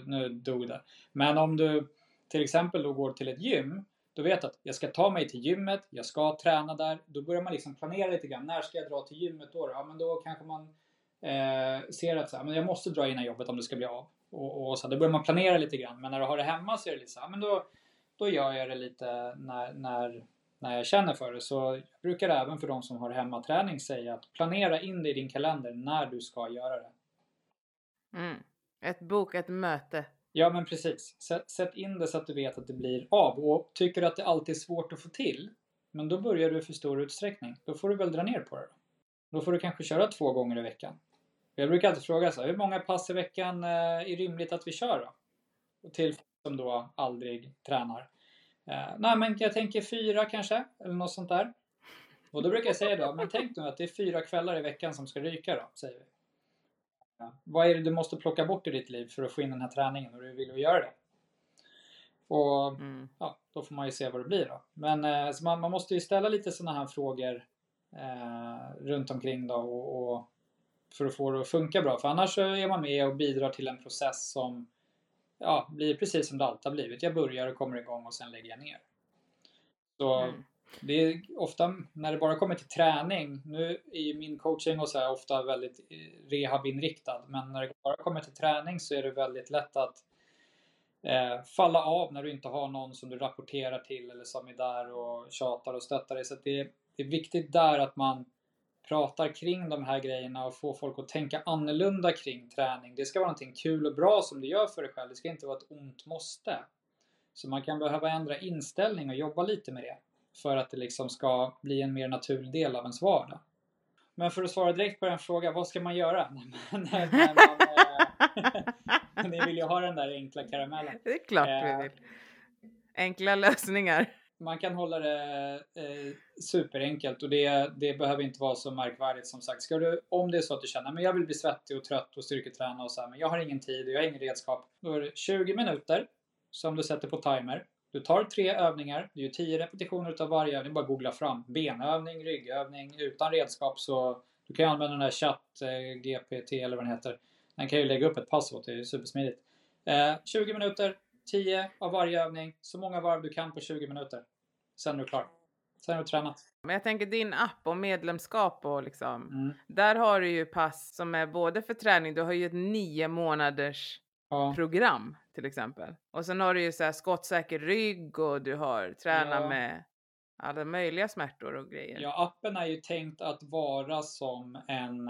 nu dog det. Men om du till exempel då går till ett gym, då vet du att jag ska ta mig till gymmet, jag ska träna där. Då börjar man liksom planera lite grann. När ska jag dra till gymmet då? Ja, men då kanske man eh, ser att så här, men jag måste dra innan jobbet om det ska bli av. Och, och så då börjar man planera lite grann. Men när du har det hemma så är det lite så här, men då, då gör jag det lite när, när, när jag känner för det. Så jag brukar även för de som har hemmaträning säga att planera in det i din kalender när du ska göra det. Mm. Ett bokat möte Ja men precis. Sätt, sätt in det så att du vet att det blir av. Och tycker du att det alltid är svårt att få till, men då börjar du för stor utsträckning. Då får du väl dra ner på det. Då får du kanske köra två gånger i veckan. Jag brukar alltid fråga så här, hur många pass i veckan eh, är rimligt att vi kör då? Och till som då aldrig tränar. Eh, nej men jag tänker fyra kanske, eller något sånt där. Och då brukar jag säga då, men tänk nu att det är fyra kvällar i veckan som ska ryka då, säger vi. Vad är det du måste plocka bort i ditt liv för att få in den här träningen och du vill göra det? Och mm. ja, då får man ju se vad det blir då. Men eh, man, man, måste ju ställa lite sådana här frågor eh, runt omkring då och, och, för att få det att funka bra. För annars är man med och bidrar till en process som ja, blir precis som det alltid har blivit. Jag börjar och kommer igång och sen lägger jag ner. Så mm. Det är ofta när det bara kommer till träning, nu är ju min coaching och så ofta väldigt eh, rehabinriktad, men när det bara kommer till träning så är det väldigt lätt att eh, falla av när du inte har någon som du rapporterar till eller som är där och tjatar och stöttar dig. Så det är, det är viktigt där att man pratar kring de här grejerna och får folk att tänka annorlunda kring träning. Det ska vara någonting kul och bra som du gör för dig själv. Det ska inte vara ett ont måste. Så man kan behöva ändra inställning och jobba lite med det för att det liksom ska bli en mer naturlig del av ens vardag. Men för att svara direkt på den frågan, vad ska man göra? när, när man, <laughs> ni vill ju ha den där enkla karamellen. Det är klart vi eh, vill. Enkla lösningar. man kan hålla det eh, superenkelt och det, det behöver inte vara så märkvärdigt som sagt. Ska du, om det är så att du känner att jag vill bli svettig och trött och styrketräna och så här, men jag har ingen tid och jag har ingen redskap. Då är det 20 minuter som du sätter på timer. Du tar tre övningar, du gör 10 repetitioner utav varje övning, bara googla fram. Benövning, ryggövning, utan redskap så du kan använda den där chatt eh, GPT eller vad den heter. Den kan ju lägga upp ett pass åt dig, det är supersmidigt. Eh, 20 minuter, 10 av varje övning, så många varv du kan på 20 minuter. Sen är du klar. Sen är du tränat. Men jag tänker din app och medlemskap och liksom. Mm. Där har du ju pass som är både för träning, du har ju ett nio månaders Ja. program till exempel. Och sen har du ju så här skottsäker rygg och du har träna Ja. med alla möjliga smärtor och grejer. ja, appen är ju tänkt att vara som en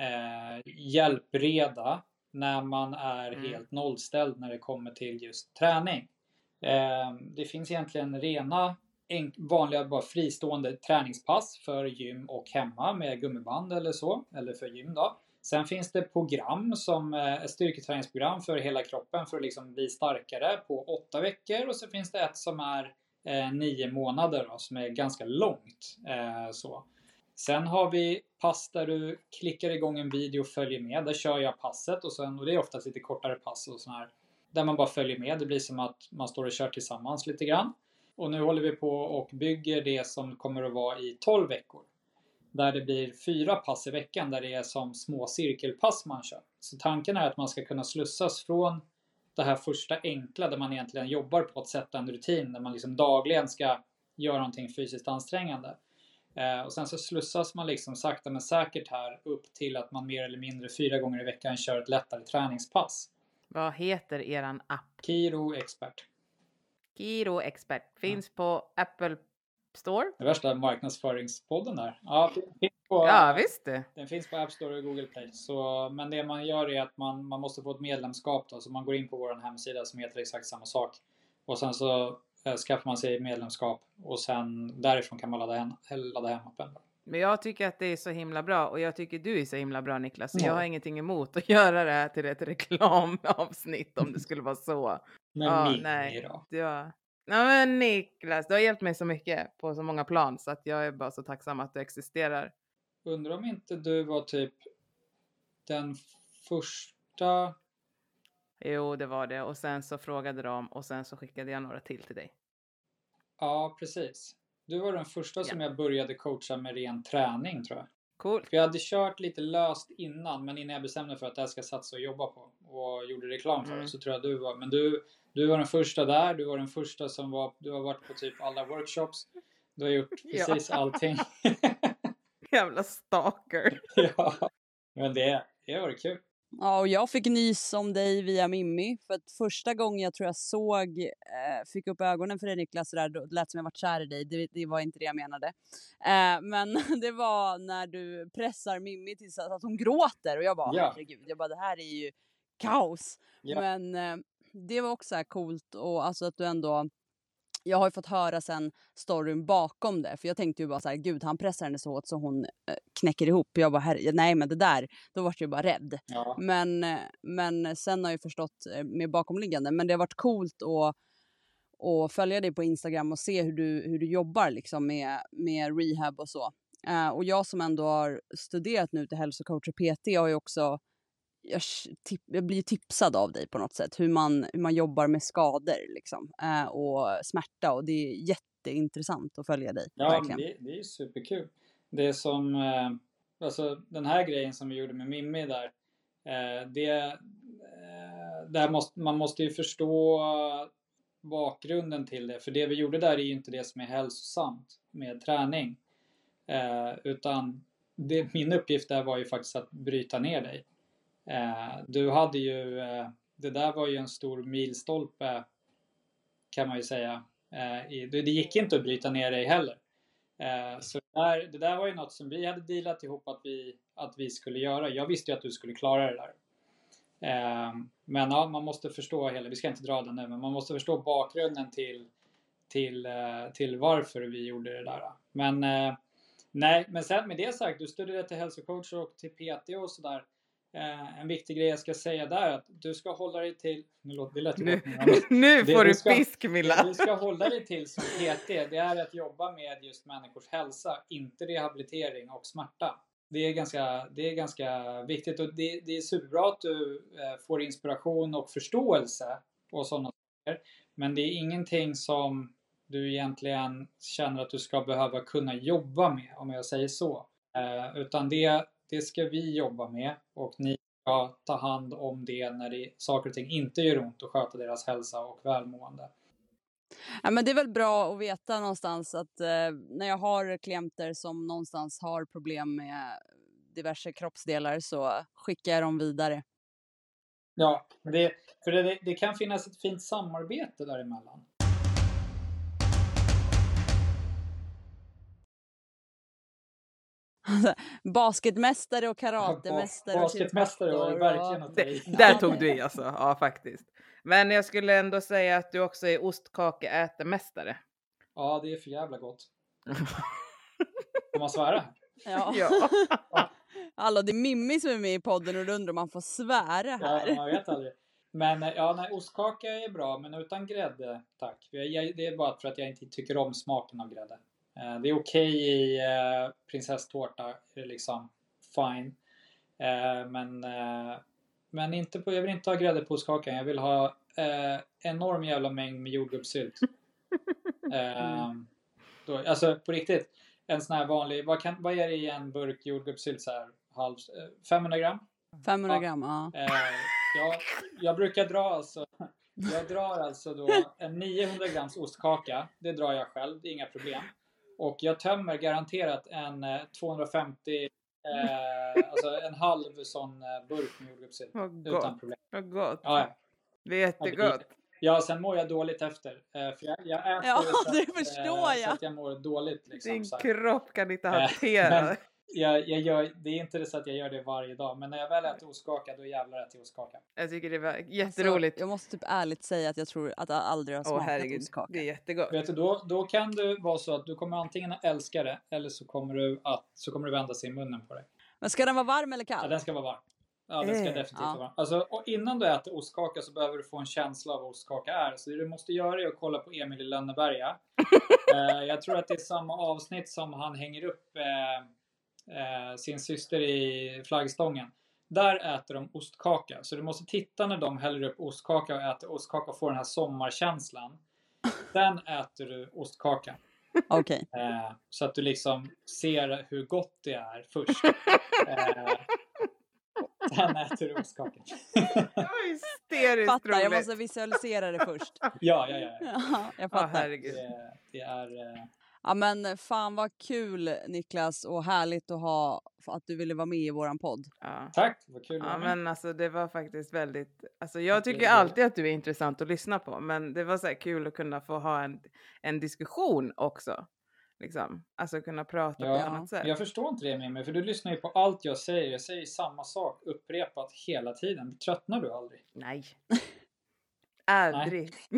eh, hjälpreda när man är Mm. helt nollställd när det kommer till just träning. Eh, det finns egentligen rena vanliga bara fristående träningspass för gym och hemma med gummiband eller så, eller för gym då. Sen finns det program som eh, styrketräningsprogram för hela kroppen för att liksom bli starkare på åtta veckor och så finns det ett som är eh, nio månader då, som är ganska långt. Eh, så. Sen har vi pass där du klickar igång en video och följer med. Där kör jag passet och, sen, och det är oftast lite kortare pass och sån här. Där man bara följer med. Det blir som att man står och kör tillsammans lite grann. Och nu håller vi på och bygger det som kommer att vara i 12 veckor. Där det blir fyra pass i veckan där det är som små cirkelpass man kör. Så tanken är att man ska kunna slussas från det här första enkla där man egentligen jobbar på att sätta en rutin där man liksom dagligen ska göra någonting fysiskt ansträngande. Eh, och sen så slussas man liksom sakta men säkert här upp till att man mer eller mindre fyra gånger i veckan kör ett lättare träningspass. Vad heter eran app? Kiro Expert. Giro Expert. Finns på Apple Store. Det värsta marknadsföringspodden där. Ja, finns på, Ja, visst det. Den finns på App Store och Google Play. Så, men det man gör är att man, man måste få ett medlemskap. Då, så man går in på vår hemsida som heter exakt samma sak. Och sen så skaffar man sig medlemskap och sen därifrån kan man ladda hem, ladda hem appen. Men jag tycker att det är så himla bra och jag tycker du är så himla bra Niklas. Så Ja. jag har ingenting emot att <laughs> göra det här till ett reklamavsnitt om det skulle vara så. Men Ja, nej. då? Har... Nej men Niklas, du har hjälpt mig så mycket på så många plan så att jag är bara så tacksam att du existerar. Undrar om inte du var typ den första... Jo, det var det. Och sen så frågade de och sen så skickade jag några till till dig. Ja, precis. Du var den första som jag började coacha med ren träning tror jag. Coolt. För jag hade kört lite löst innan, men innan jag bestämde för att det här ska satsa och jobba på och gjorde reklam för Mm. det så tror jag du var. Men du, du var den första där. Du var den första som var. Du har varit på typ alla workshops. Du har gjort <laughs> Ja. precis allting. <laughs> Jävla stalker. <laughs> ja. Men det, det varit kul. Ja, och jag fick nys om dig via Mimmi. För att första gången jag tror jag såg, eh, fick upp ögonen för dig Niklas, så där, då det lät som jag varit kär i dig. Det, det var inte det jag menade. Eh, men <laughs> det var när du pressar Mimmi tills att hon gråter. Och jag bara, Ja. herregud, jag bara, det här är ju kaos. Ja. Men eh, det var också så här coolt och alltså att du ändå jag har ju fått höra sen storyn bakom det. För jag tänkte ju bara så här, gud han pressar henne så hårt så hon eh, knäcker ihop. Jag bara, herre, nej men det där, då vart jag ju bara rädd. Ja. Men, eh, men sen har jag förstått eh, med bakomliggande. Men det har varit coolt att, att följa dig på Instagram och se hur du, hur du jobbar liksom med, med rehab och så. Och jag som ändå har studerat nu till hälsocoach och PT har ju också jag, tip, jag blir tipsad av dig på något sätt hur man, hur man jobbar med skador liksom, eh, och smärta och det är jätteintressant att följa dig. Ja, verkligen. det, det är superkul. Det som, eh, alltså den här grejen som vi gjorde med Mimmi där. Eh, det, eh, där måste, man måste ju förstå bakgrunden till det. För det vi gjorde där är ju inte det som är hälsosamt med träning. Eh, utan det, min uppgift där var ju faktiskt att bryta ner dig. Eh, du hade ju, eh, det där var ju en stor milstolpe kan man ju säga. Eh, i, det, det gick inte att bryta ner dig heller. Eh, så det där, det där var ju något som vi hade dealat ihop att vi, att vi skulle göra. Jag visste ju att du skulle klara det där. Eh, men ja, man måste förstå hela, vi ska inte dra den nu, men man måste förstå bakgrunden till, till, eh, till varför vi gjorde det där. Men eh, nej, men sen med det sagt, du studerade till hälsocoach och till PT och sådär eh, en viktig grej jag ska säga där är att du ska hålla dig till... Nu låter det lät Nu, <laughs> nu, får du ska- fisk Det Milla. du ska hålla dig till som PT, det är att jobba med just människors hälsa, inte rehabilitering och smärta. Det är ganska, det är ganska viktigt och det, det är superbra att du eh, får inspiration och förståelse och sådana saker. Men det är ingenting som du egentligen känner att du ska behöva kunna jobba med, om jag säger så. Eh, utan det, det ska vi jobba med och ni ska ta hand om det när det, saker och ting inte gör ont och sköta deras hälsa och välmående. Ja, men det är väl bra att veta någonstans att eh, när jag har klienter som någonstans har problem med diverse kroppsdelar så skickar jag dem vidare. Ja, det, för det, det kan finnas ett fint samarbete däremellan. <laughs> Basketmästare och karatemästare och Basketmästare var det verkligen och... att i. <laughs> Där tog du i alltså. Ja, faktiskt. Men jag skulle ändå säga att du också är ostkakeätarmästare. Ja, det är för jävla gott. Får man svära? <laughs> Ja. Ja. Hallå, det är Mimmi som är med i podden och du undrar om man får svära här. Ja, man vet aldrig. Men eh, ja, nej, ostkaka är bra, men utan grädde, tack. Det är bara för att jag inte tycker om smaken av grädde. Eh, det är okej i eh, prinsesstårta, är liksom fine. Eh, men, eh, men inte på, jag vill inte ha grädde på ostkakan. Jag vill ha eh, enorm jävla mängd med jordgubbssylt. <laughs> Eh, då, alltså på riktigt, en sån här vanlig, vad, kan, vad är det i en burk jordgubbssylt så här? Halv, eh, 500 gram? 500 Ja. gram, ja. Eh, jag, jag brukar dra alltså, jag drar alltså då en 900 grams ostkaka. Det drar jag själv, det är inga problem. Och jag tömmer garanterat en eh, 250, eh, <laughs> alltså en halv sån eh, burk med jordgubbssylt. Utan problem. Vad gott. Ja, ja. Det är jättegott. ja, sen mår jag dåligt efter. Eh, för jag, jag äter Ja, så <laughs> att, det förstår eh, Så jag. att jag mår dåligt liksom. Din kropp kan inte Eh, hantera. men- Jag, jag gör, det är inte så att jag gör det varje dag, men när jag väl äter ostkaka, då jävlar äter jag ostkaka. Jag tycker det var Alltså, jätteroligt. jag måste typ ärligt säga att jag tror att jag aldrig har Åh smakat herregud, ostkaka. det är jättegott. Vet du, då, då kan det vara så att du kommer antingen att älska det eller så kommer du att så kommer du vända sig i munnen på det. Men ska den vara varm eller Ja, kall? den ska vara varm. Ja, den ska Eh, definitivt ja. vara varm. Alltså, och innan du äter ostkaka så behöver du få en känsla av vad ostkaka är. Så det du måste göra är att kolla på Emil i Lönneberga. <laughs> eh, jag tror att det är samma avsnitt som han hänger upp eh, eh, sin syster i flaggstången. Där äter de ostkaka. Så du måste titta när de häller upp ostkaka och äter ostkaka och får den här sommarkänslan. Sen äter du ostkaka. Okej. Eh, så att du liksom ser hur gott det är först. Eh, sen äter du ostkakan. Det var hysteriskt Fattar, jag roligt. måste visualisera det först. Ja, ja, ja. ja. Ja, jag Ja, fattar. herregud. Det, det är... Eh, Ja men fan vad kul Niklas och härligt att ha att du ville vara med i våran podd. Ja. tack, vad kul. Ja, men alltså det var faktiskt väldigt, alltså jag tycker alltid att du är intressant att lyssna på, men det var så här kul att kunna få ha en, en diskussion också. Liksom. Alltså kunna prata på ett Ja, annat sätt. jag förstår inte det med mig, för du lyssnar ju på allt jag säger. Jag säger samma sak upprepat hela tiden. Tröttnar du aldrig? Nej. <laughs> Aldrig. <laughs>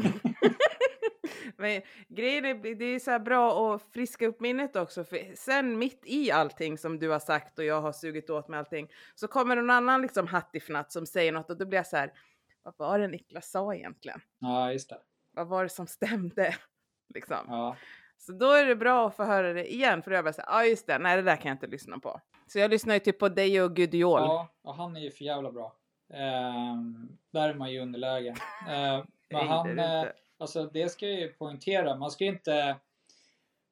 <laughs> Men grejen är, det är så här bra att friska upp minnet också, för sen mitt i allting som du har sagt och jag har sugit åt med allting, så kommer någon annan liksom hattifnatt som säger något och då blir jag så här, vad var det Niklas sa egentligen? Ja, just det. Vad var det som stämde? <laughs> Liksom. Ja, Så då är det bra att få höra det igen, för då är jag bara så här, ja just det, nej det där kan jag inte lyssna på. Så jag lyssnar ju typ på dig och Gudiol. ja och han är ju för jävla bra. Ehm, där är man ju underläge. <laughs> Ehm, men han, det alltså det ska jag ju poängtera. Man ska inte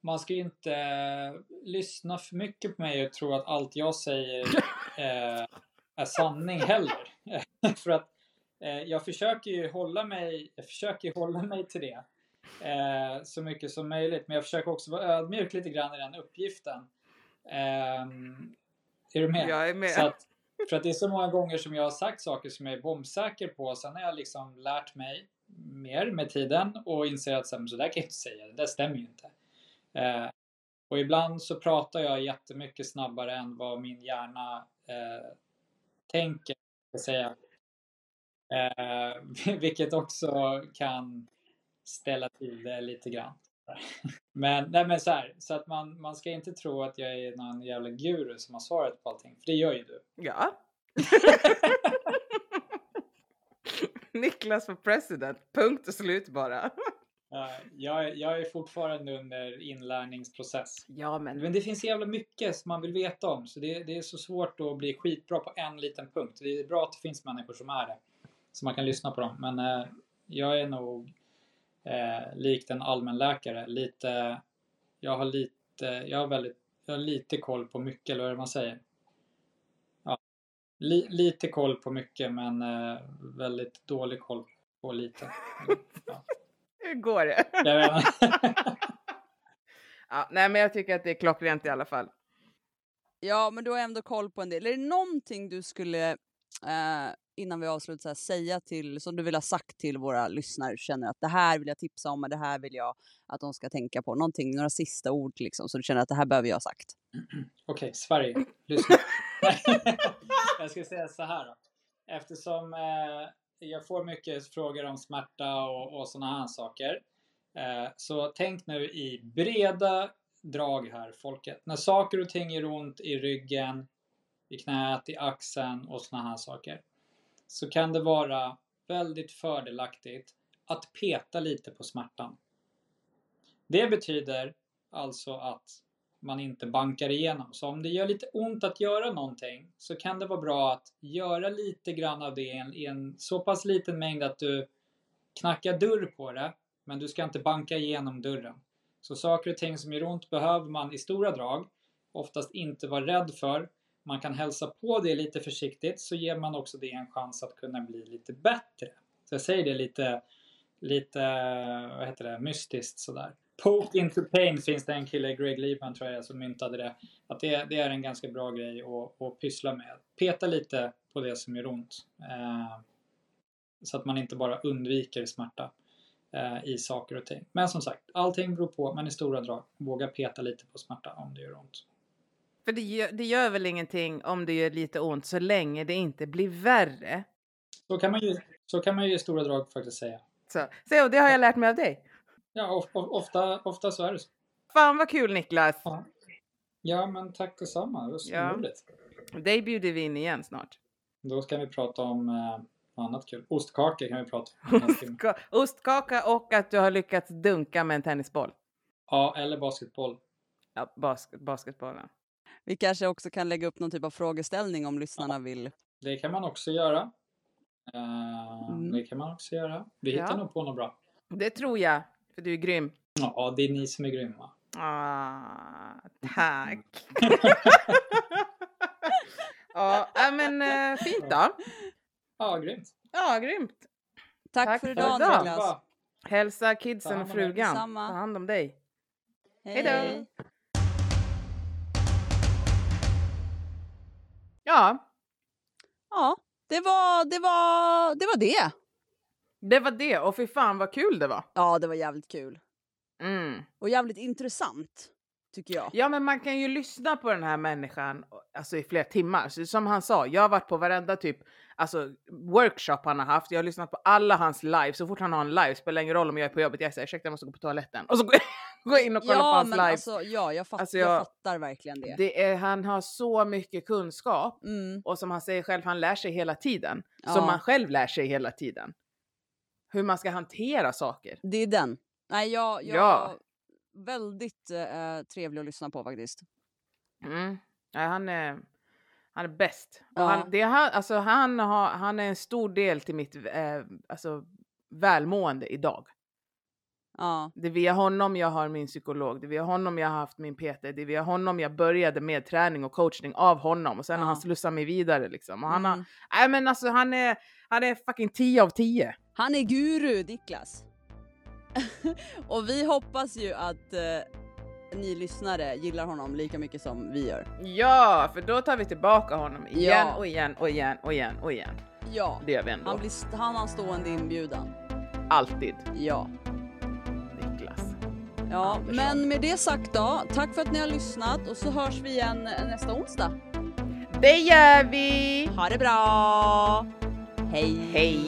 man ska inte eh, lyssna för mycket på mig och tro att allt jag säger <laughs> eh, är sanning heller. <laughs> för att eh, jag försöker ju hålla mig, jag försöker hålla mig till det eh, så mycket som möjligt. Men jag försöker också vara ödmjuk lite grann i den uppgiften. Ehm, är du med? Jag är med. Att, för att det är så många gånger som jag har sagt saker som jag är bombsäker på. Sen har jag liksom lärt mig mer med tiden och inser att så här, "Men så där kan jag inte säga, det där stämmer ju inte. Eh, och ibland så pratar jag jättemycket snabbare än vad min hjärna eh, tänker, säga. Eh, <laughs> vilket också kan ställa till det lite grann. Men, nej men så här, så att man, man ska inte tro att jag är någon jävla guru som har svaret på allting, för det gör ju du. Ja, <laughs> <laughs> Niklas för president. Punkt och slut bara. <laughs> Ja, jag, är- jag är fortfarande under inlärningsprocess. Ja, men Men det finns jävla mycket som man vill veta om så det, det är så svårt att bli skitbra på en liten punkt. Det är bra att det finns människor som är det. Så man kan lyssna på dem. Men eh, jag är nog eh, likt en allmänläkare. Lite, jag har lite, jag har väldigt, jag har lite koll på mycket, eller vad man säger? Li, lite koll på mycket men eh, väldigt dålig koll på lite. Ja, <laughs> hur går det? jag vet inte. ja, nej, men jag tycker att det är klockrent i alla fall. Ja, men du har ändå koll på en del. Är det någonting du skulle, eh, innan vi avslutar, så här, säga till, som du vill ha sagt till våra lyssnare, känner att det här vill jag tipsa om och det här vill jag att de ska tänka på. Någonting, några sista ord liksom, så du känner att det här behöver jag ha sagt. <clears throat> Okej, Sverige, lyssna. <laughs> jag ska säga så här då. Eftersom eh, jag får mycket frågor om smärta och, och sådana här saker. Eh, så tänk nu i breda drag här, folket. När saker och ting gör ont i ryggen, i knät, i axeln och sådana här saker. Så kan det vara väldigt fördelaktigt att peta lite på smärtan. Det betyder alltså att man inte bankar igenom. Så om det gör lite ont att göra någonting så kan det vara bra att göra lite grann av det i en, i en så pass liten mängd att du knackar dörr på det men du ska inte banka igenom dörren. Så saker och ting som gör ont behöver man i stora drag oftast inte vara rädd för. Man kan hälsa på det lite försiktigt så ger man också det en chans att kunna bli lite bättre. Så jag säger det lite, lite vad heter det, mystiskt sådär. Poke into pain finns det en kille, Greg Liebman tror jag, som myntade det. Att det, det är en ganska bra grej att, att pyssla med. Peta lite på det som gör ont. Eh, så att man inte bara undviker smärta eh, i saker och ting. Men som sagt, allting beror på, men i stora drag. Våga peta lite på smärta om det gör ont. För det gör, det gör väl ingenting om det gör lite ont så länge det inte blir värre. Så kan man ju, så kan man ju i stora drag faktiskt säga. Så, så det har jag lärt mig av dig. Ja, of, of, ofta, ofta så är det så. Fan vad kul Niklas! Ja, ja men tack detsamma. Det var så Ja. roligt. Dig bjuder vi in igen snart. Då ska vi prata om eh, annat kul. Ostkakor kan vi prata om. <laughs> Ostka- Ostkaka och att du har lyckats dunka med en tennisboll. Ja, eller basketboll. Ja, basket, basketbollen. Vi kanske också kan lägga upp någon typ av frågeställning om lyssnarna vill. Det kan man också göra. Eh, Mm. Det kan man också göra. Vi hittar Ja. nog på något bra. Det tror jag, för du är grym. Ja, det är ni som är grymma. Ah, tack! <laughs> ja, äh, men eh, fint då. Ja, grymt. Ja, grymt. Tack, Tack för idag. Niklas. Hälsa kidsen och frugan. Ta hand om dig. Hej Hejdå. Ja, Ja, det var det. Var, det var det. det var det. Och fy fan vad kul det var. Ja, det var jävligt kul. Mm. Och jävligt intressant, tycker jag. Ja, men man kan ju lyssna på den här människan alltså, i flera timmar. Så som han sa, jag har varit på varenda typ alltså, workshop han har haft. Jag har lyssnat på alla hans live. Så fort han har en live, spelar ingen roll om jag är på jobbet. Jag säger ursäkta, jag måste gå på toaletten. Och så går <laughs> jag, in och kollar på Ja, hans men live. alltså, ja, jag, fatt, Alltså, jag... jag- fattar verkligen det. det är, han har så mycket kunskap. Mm, Och som han säger själv, han lär sig hela tiden. Ja. Som man själv lär sig hela tiden. Hur man ska hantera saker. det är den. Nej, jag, jag Ja. väldigt eh, trevlig att lyssna på faktiskt. Mm. Ja, han är, han är bäst. Ja. han, det han, alltså han, har, han är en stor del till mitt eh, alltså, välmående idag. Ja, Det är via honom jag har min psykolog, det är via honom jag har haft min PT, det är via honom jag började med träning och coachning av honom och sen har Ja. han slussat mig vidare liksom. Och han, har, mm. nej, men alltså, han, är, han är fucking 10 av 10. Han är guru, Niklas. <laughs> och vi hoppas ju att eh, ni lyssnare gillar honom lika mycket som vi gör. Ja, för då tar vi tillbaka honom igen Ja. och igen och igen och igen och igen. Ja, Det gör vi ändå. han, blir han har en stående inbjudan. Alltid. Ja. Niklas. Ja, Andersson. men med det sagt då, tack för att ni har lyssnat och så hörs vi igen nästa onsdag. Det gör vi! Ha det bra! Hej! Hej!